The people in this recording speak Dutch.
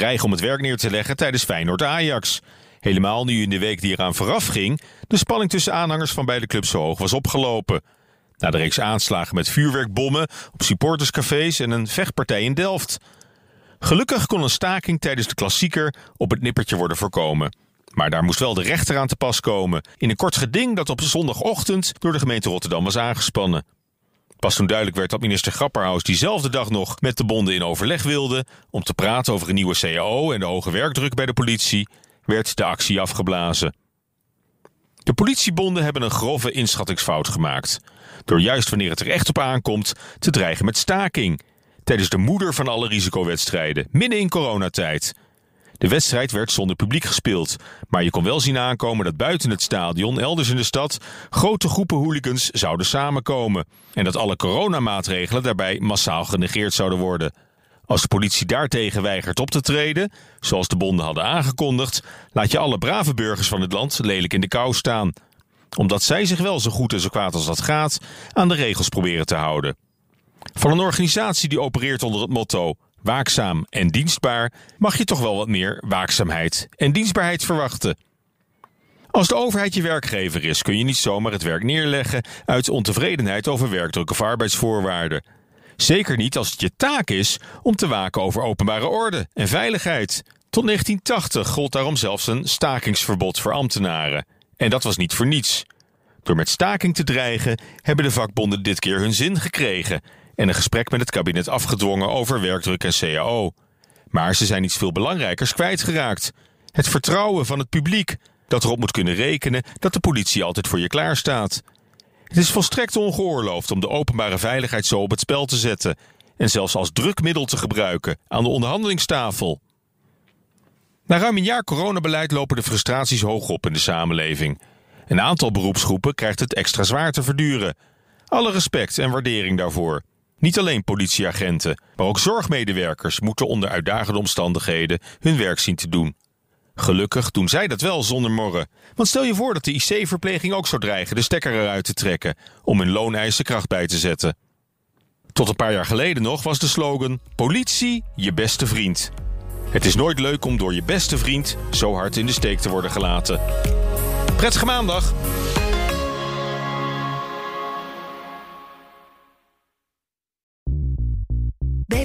Dreigen om het werk neer te leggen tijdens Feyenoord-Ajax. Helemaal nu in de week die eraan vooraf ging... de spanning tussen aanhangers van beide clubs zo hoog was opgelopen. Na de reeks aanslagen met vuurwerkbommen op supporterscafés... en een vechtpartij in Delft. Gelukkig kon een staking tijdens de klassieker op het nippertje worden voorkomen. Maar daar moest wel de rechter aan te pas komen... in een kort geding dat op zondagochtend door de gemeente Rotterdam was aangespannen. Pas toen duidelijk werd dat minister Grapperhaus diezelfde dag nog met de bonden in overleg wilde om te praten over een nieuwe CAO en de hoge werkdruk bij de politie, werd de actie afgeblazen. De politiebonden hebben een grove inschattingsfout gemaakt. Door juist wanneer het er echt op aankomt te dreigen met staking. Tijdens de moeder van alle risicowedstrijden, midden in coronatijd. De wedstrijd werd zonder publiek gespeeld, maar je kon wel zien aankomen dat buiten het stadion, elders in de stad, grote groepen hooligans zouden samenkomen en dat alle coronamaatregelen daarbij massaal genegeerd zouden worden. Als de politie daartegen weigert op te treden, zoals de bonden hadden aangekondigd, laat je alle brave burgers van het land lelijk in de kou staan. Omdat zij zich wel zo goed en zo kwaad als dat gaat aan de regels proberen te houden. Van een organisatie die opereert onder het motto waakzaam en dienstbaar, mag je toch wel wat meer waakzaamheid en dienstbaarheid verwachten. Als de overheid je werkgever is, kun je niet zomaar het werk neerleggen uit ontevredenheid over werkdruk of arbeidsvoorwaarden. Zeker niet als het je taak is om te waken over openbare orde en veiligheid. Tot 1980 gold daarom zelfs een stakingsverbod voor ambtenaren. En dat was niet voor niets. Door met staking te dreigen hebben de vakbonden dit keer hun zin gekregen en een gesprek met het kabinet afgedwongen over werkdruk en CAO. Maar ze zijn iets veel belangrijkers kwijtgeraakt. Het vertrouwen van het publiek, dat erop moet kunnen rekenen dat de politie altijd voor je klaarstaat. Het is volstrekt ongeoorloofd om de openbare veiligheid zo op het spel te zetten en zelfs als drukmiddel te gebruiken aan de onderhandelingstafel. Na ruim een jaar coronabeleid lopen de frustraties hoog op in de samenleving. Een aantal beroepsgroepen krijgt het extra zwaar te verduren. Alle respect en waardering daarvoor. Niet alleen politieagenten, maar ook zorgmedewerkers moeten onder uitdagende omstandigheden hun werk zien te doen. Gelukkig doen zij dat wel zonder morren. Want stel je voor dat de IC-verpleging ook zou dreigen de stekker eruit te trekken om hun looneisen kracht bij te zetten. Tot een paar jaar geleden nog was de slogan: Politie, je beste vriend. Het is nooit leuk om door je beste vriend zo hard in de steek te worden gelaten. Prettige maandag!